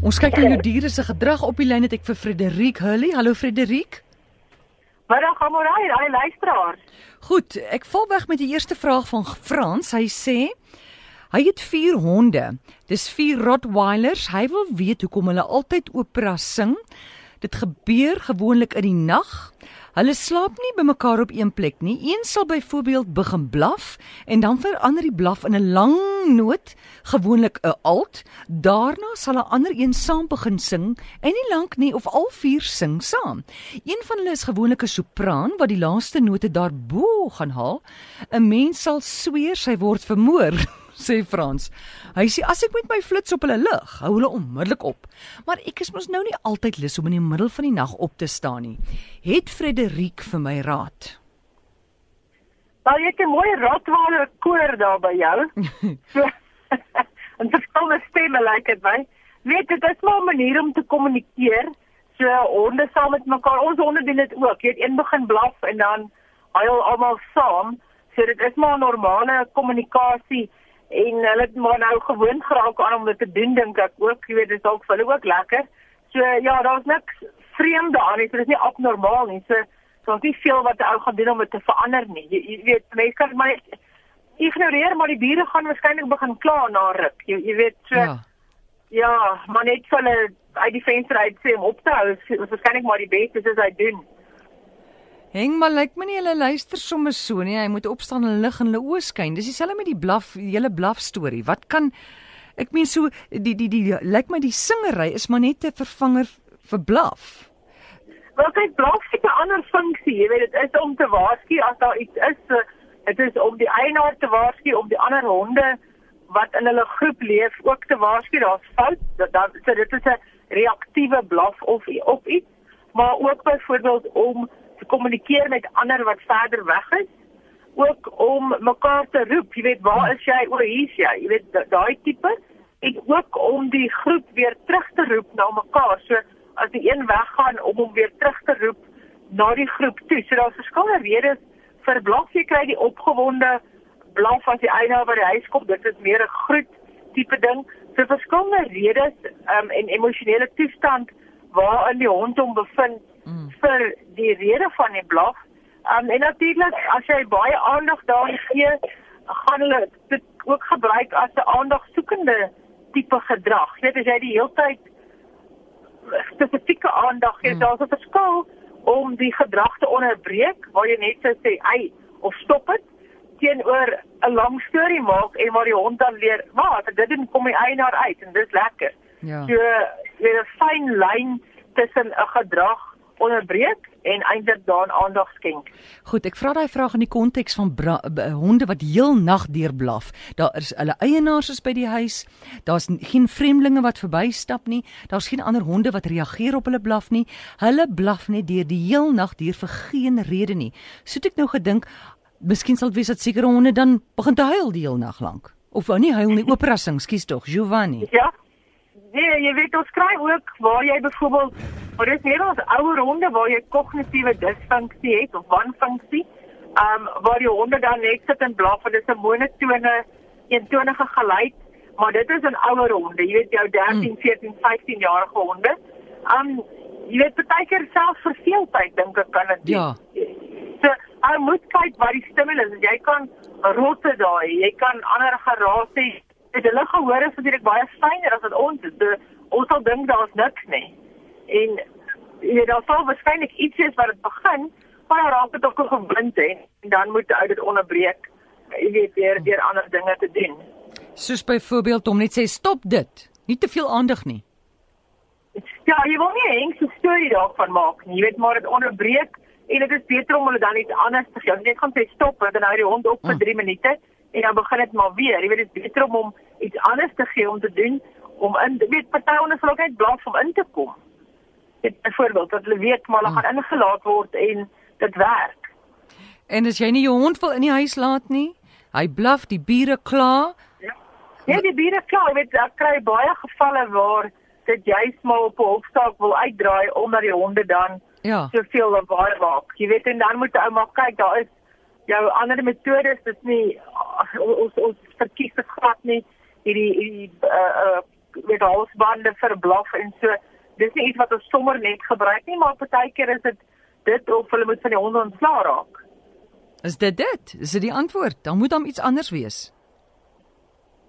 Ons kyk na jou diere se gedrag op die lyn het ek vir Frederik Hully. Hallo Frederik. Middag Amorai, daai luisteraars. Goed, ek val weg met die eerste vraag van Frans. Hy sê hy het 4 honde. Dis 4 Rottweilers. Hy wil weet hoekom hulle altyd opera sing. Dit gebeur gewoonlik in die nag. Hulle slaap nie by mekaar op een plek nie. Een sal byvoorbeeld begin blaf en dan verander die blaf in 'n lang noot, gewoonlik 'n alt. Daarna sal 'n ander een saam begin sing en nie lank nie of al vier sing saam. Een van hulle is gewoonlik 'n sopraan wat die laaste note daarbo gaan haal. 'n Mens sal sweer sy word vermoor. sê Frans. Hy sê as ek met my flits op hulle lig, hou hulle onmiddellik op. Maar ek is mos nou nie altyd lus om in die middel van die nag op te staan nie. Het Frederik vir my raad? Nou jy het 'n mooi rotwale koor daar by jou. so en dit kom 'n stemme lyk like dit my. Weet dit is maar 'n manier om te kommunikeer. So honde saam met mekaar. Ons honde doen dit ook. Jy weet een begin blaf en dan huil almal saam. So dit is maar 'n normale kommunikasie en hulle het maar nou gewoon geraak aan om dit te doen dink ek ook. Jy weet dit is ook vir hulle ook lekker. So ja daar's niks vreemd daarin dit is nie abnormaal nie. So daar's nie veel wat ou gaan doen om dit te verander nie. Jy, jy weet mense kan maar ignoreer maar die bure gaan waarskynlik begin kla na ruk. Jy, jy weet so ja. ja maar net vir hulle uit die venster uit sê om op te hou is waarskynlik maar die beste is hy doen Heng maar lyk my nie hulle luister sommer so nie. Hy moet opstaan en lig in hulle oë skyn. Dis dieselfde met die blaf, die hele blaf storie. Wat kan ek meen so die die die lyk my die singery is maar net 'n vervanger vir blaf. Wel kyk blaf het 'n ander funksie. Jy weet dit is om te waarsku as daar iets is. Dit is om die eienaar te waarsku om die ander honde wat in hulle groep leef ook te waarsku daar's fout. Dan so dit is 'n reaktiewe blaf of op iets, maar ook byvoorbeeld om te kommunikeer met ander wat verder weg is ook om mekaar te roep. Jy weet waar is jy? Oor hier's jy. Jy weet daai tipe. En ook om die groep weer terug te roep na mekaar. So as die een weggaan om hom weer terug te roep na die groep toe. So daar's verskeie redes vir blaf jy kry die opgewonde blaf as die eienaar by die huis kom. Dit is meer 'n groet tipe ding. So verskeie redes um, en emosionele toestand waarin die hond hom bevind. Vir die rede van die blaf. Um, en natuurlik as jy baie aandag daaraan gee, gaan hulle dit ook gebruik as 'n aandagsoekende tipe gedrag. Jy weet as jy die hele tyd spesifieke aandag gee, mm. daar's 'n verskil om die gedrag te onderbreek waar jy net sou sê, "Ai, of stop dit." teenoor 'n lang storie maak en waar die hond dan leer, "Maar dit doen kom die eienaar uit en dis lekker." Ja. So, jy het 'n fyn lyn tussen 'n gedrag onderbreek en eintlik daaraan aandag skenk. Goed, ek vra daai vraag in die konteks van honde wat heel nag deur blaf. Daar is hulle eienaars is by die huis. Daar's geen vreemdelinge wat verbystap nie. Daar's geen ander honde wat reageer op hulle blaf nie. Hulle blaf net deur die heel nag deur vir geen rede nie. So het ek nou gedink, miskien sal dit wees dat sekere honde dan begin te huil die heel nag lank. Of wou nie huil nie, oprassing, skus tog, Giovanni. Ja. Nee, jy weet ons kry ook waar jy byvoorbeeld Maar dit is meer ons ouer honde waar jy kognitiewe disfunksie het of wanfunksie. Ehm um, waar die honde dan net sit en blaf en dit is 'n monotone, eentonige geluid, maar dit is 'n ouer honde. Jy weet jou 13, 14, 15 jarige honde. Ehm um, jy weet baie keer self verveeldheid dink ek kan dit. Ja. So, jy moet kyk wat die stimulus is. Jy kan rotte daai, jy kan ander geraas hê. Dit hulle gehoor is natuurlik baie fyner as wat ons is. De, ons sal dink daar's niks nie en jy weet daar sal waarskynlik iets wees wat dit begin maar dan raak dit ook gewoond hè. En dan moet jy dit onderbreek jy weet deur deur ander dinge te doen. Soos byvoorbeeld om net sê stop dit. Nie te veel aandag nie. Ja jy wil nie heng so storie daarvan maak nie. Jy weet maar dit onderbreek en dit is beter om hulle dan iets anders te gee. Net gaan sê stop en dan hou die hond op vir 3 mm. minute en dan begin dit maar weer. Jy weet dit is beter om hom iets anders te gee om te doen om in weet party honde sal ook net blaf om in te kom byvoorbeeld dat hulle weet maar hulle hmm. gaan ingelaat word en dit werk. En as jy nie jou hond wil in die huis laat nie, hy blaf die bure kla. Ja, ja die bure kla, jy weet ek kry baie gevalle waar dit juist maar op 'n hofsaak wil uitdraai omdat die honde dan ja. soveel lawaai maak. Jy weet en dan moet ou maar kyk, daar is jou ander metodes, dit is nie ons ons verkies dit glad nie hierdie hierdie uh uh met halsbande vir blaf en so. Dis nie iets wat ons sommer net gebruik nie, maar partykeer is dit dit of hulle moet van die honde ontslaa raak. Is dit dit? Is dit die antwoord? Dan moet dan iets anders wees.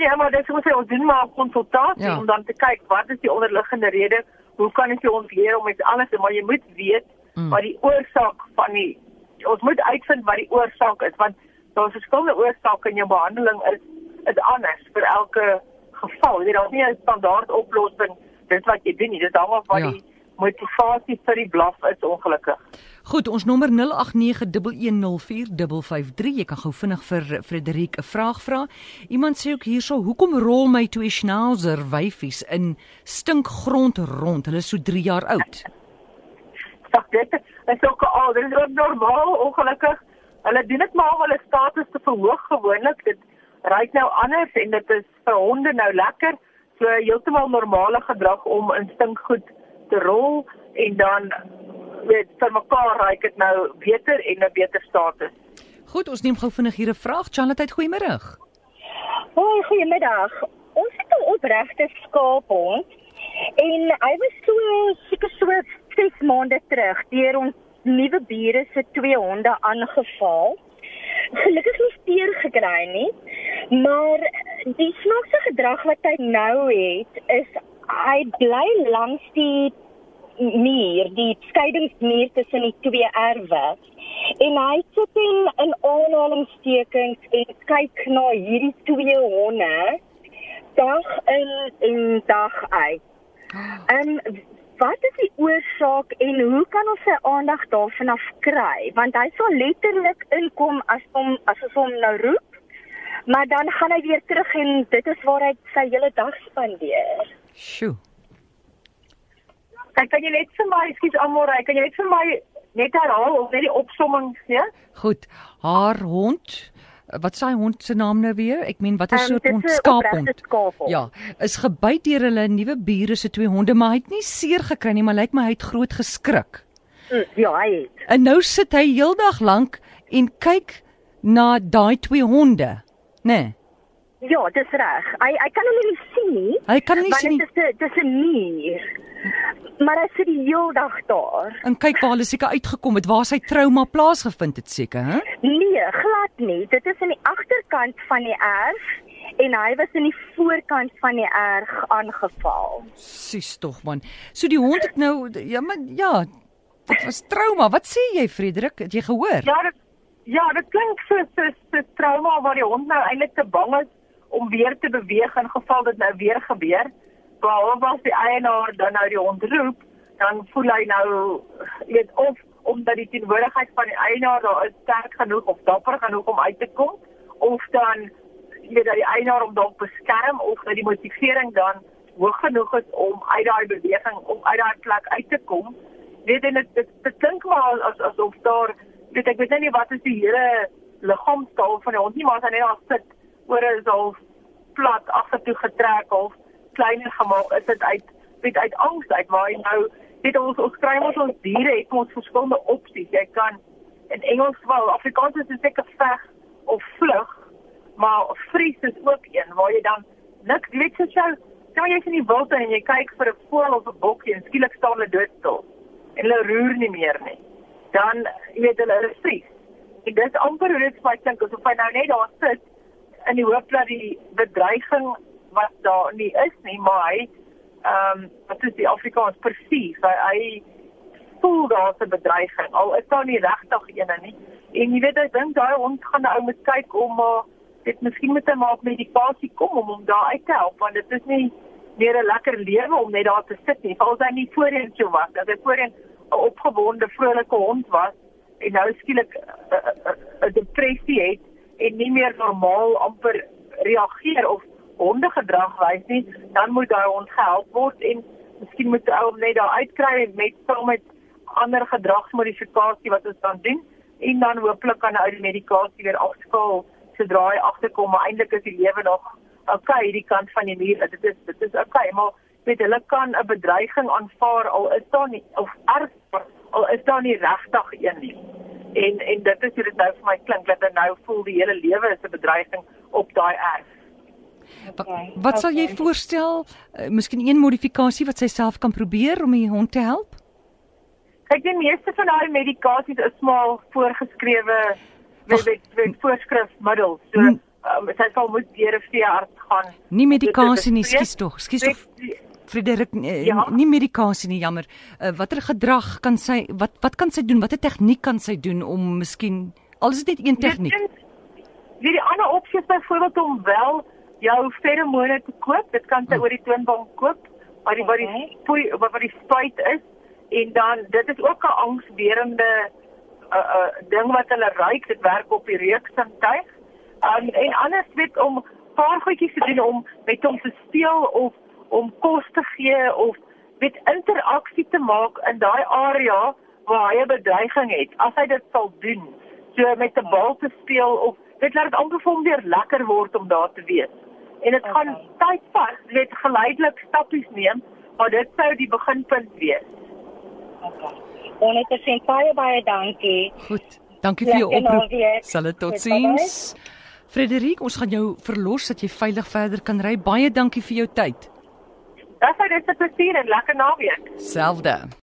Ja, maar dis hoe ons doen maar 'n konsultasie Ja. om dan te kyk wat is die onderliggende rede? Hoe kan ek jou ontleer om iets anders te? Maar jy moet weet Mm. wat die oorsaak van die ons moet uitvind wat die oorsaak is want daar's verskillende oorsake in jou behandeling is is anders vir elke geval. Jy weet daar's nie 'n standaard oplossing dit wat jy doen nie. Dit hang af wat Ja. die motivasie vir die blaf is ongelukkig. Goed, ons nommer 0891104553. Jy kan gou vinnig vir Frederik 'n vraag vra. Iemand sê ook hierso, hoekom rol my twee schnauzer wyfies in stinkgrond rond? Hulle is so 3 jaar oud. Ag dit is ook al, dit is ook normaal ongelukkig. Hulle doen dit maar om hulle status te verhoog gewoonlik. Dit ryk nou anders en dit is vir honde nou lekker. So heeltemal normale gedrag om in stinkgoed te rol en dan weet vir mekaar ryk dit nou beter en 'n beter status. Goed, ons neem gou vinnig hier 'n vraag. Charlotte, goeiemôre. Hoi, goeiemiddag. Ons het 'n opregte skaaphond en hy was so seker so 6 maande terug deur ons nuwe bure se twee honde aangeval. Gelukkig nie steur gekry nie, maar die snaakse gedrag wat hy nou het is hy bly langs die muur, die skeidingsmuur tussen die twee erwe. En hy sit in in aanhalingstekens en kyk na hierdie twee honde dag in en dag uit. En wat is die oorsaak en hoe kan ons sy aandag daarvan af kry? Want hy sal letterlik inkom as hom as ons hom nou roep. Maar dan gaan hy weer terug en dit is waar hy sy hele dag spandeer. Sjoe. Kyk, kan jy net vir my, ekskuus Amore, kan jy net vir my net herhaal of net die opsomming gee? Goed. Haar hond, wat sê hond se naam nou weer? Ek meen wat is Ehm, soort hond? Skaaphond. skaaphond. Ja, is gebyt deur hulle nuwe bure se twee honde, maar hy het nie seer gekry nie, maar lyk my hy het groot geskrik. Mm, Ja, hy het. En nou sit hy heeldag lank en kyk na daai twee honde, né? Nee, Ja, dis reg. Hy hy kan hulle nie sien nie. hy kan nie sien dit nie is 'n dis 'n muur. Maar hy sit die hele dag daar. en kyk waar hulle seker uitgekom het, waar sy trauma plaasgevind het seker, hè? Nee, glad nie. Dit is in die agterkant van die erf en hy was in die voorkant van die erf aangeval. Sis tog man. So die hond het nou ja, maar ja, dit was trauma. Wat sê jy Frederik? Het jy gehoor? Ja, dit ja, dit klink so so so trauma waar die hond nou eintlik te bang is om weer te beweeg in geval dit nou weer gebeur. Behalwe as die eienaar dan nou die hond roep, dan voel hy nou weet of omdat die teenwoordigheid van die eienaar daar is sterk genoeg of dapper genoeg om uit te kom of dan weet dat die eienaar hom dalk beskerm of dat die motivering dan hoog genoeg is om uit daai beweging om uit daai plek uit te kom. Weet en dit dit, dit klink maar as asof daar weet ek weet nou nie wat is die hele liggaamstaal van die hond nie maar as hy net daar sit oor is al plat agtertoe getrek of kleiner gemaak is dit uit weet uit angs uit. Waar hy nou weet ons ons kry mos ons diere het ons verskillende opsies jy kan in Engels wel Afrikaans is dit seker veg of vlug maar vries is ook een waar jy dan niks weet so jou maar jy's in die wild en jy kyk vir 'n voël of 'n bokkie en skielik staan hulle doodstil en hulle roer nie meer nie. Dan jy weet hulle is vries en dis amper hoe dit my klink asof hy nou net daar sit in die hoop dat die bedreiging wat daar nie is nie maar hy ehm um, wat is die Afrikaans? Presies hy, hy voel daar's 'n bedreiging al is daar nie regtig eene nie. En jy weet ek dink daai hond gaan nou moet kyk om uh, dit miskien met 'n maak medikasie kom om hom daar uit te help want dit is nie meer 'n lekker lewe om net daar te sit nie. Val hy nie voorheen so was. As hy voorheen 'n opgewonde vrolike hond was en nou skielik 'n depressie het en nie meer normaal amper reageer of hondegedrag wys nie, dan moet daai hond gehelp word en miskien moet ou hom net daar uitkry met saam met ander gedragsmodifikasie wat ons dan doen en dan hooplik kan hy die medikasie weer afskaal sodra hy agterkom maar eintlik is die lewe nog okay hierdie kant van die muur dit is dit is okay maar weet hulle kan 'n bedreiging aanvaar al is daar nie of erg al is daar nie regtig een nie en en dit is hoe dit nou vir my klink dat hy nou voel die hele lewe is 'n bedreiging op daai erf Okay, wat sal jy okay. voorstel? Uh, miskien een modifikasie wat sy self kan probeer om die hond te help? Kyk, die meeste van daai medikasies is maar voorgeskrewe met met, met voorskrifmiddels. So, um, sy sal moet deur 'n veearts gaan. Nie medikasie nie, Dit skus tog. Skus tog. Frederik, uh, Ja? nie medikasie nie, jammer. Uh, watter gedrag kan sy wat wat kan sy doen? Watter tegniek kan sy doen om miskien al is dit net een tegniek? Wie die ander opsie is byvoorbeeld om wel jou feromone te koop. Dit kan sy Hmm. oor die toonbank koop. Waar die die Okay. waar waar die spuit is en dan dit is ook 'n angswerende uh, uh ding wat hulle ruik. Dit werk op die reuksintuig. Um, en anders weet om paar goedjies te doen om met hom te speel of om kos te gee of met interaksie te maak in daai area waar hy 'n bedreiging het. As hy dit sal doen, so met 'n bal te speel of dit laat dit amper vir hom weer lekker word om daar te wees. En dit Okay. gaan tyd vat, weet geleidelik stappies neem, maar dit sou die beginpunt wees. Okay. 100% baie baie dankie. Goed. Dankie vir jou oproep. Sal dit totsiens. Frederik, ons gaan jou verlos dat jy veilig verder kan ry. Baie dankie vir jou tyd. Dis hy dis 'n plesier en lekker naweek. Selfde.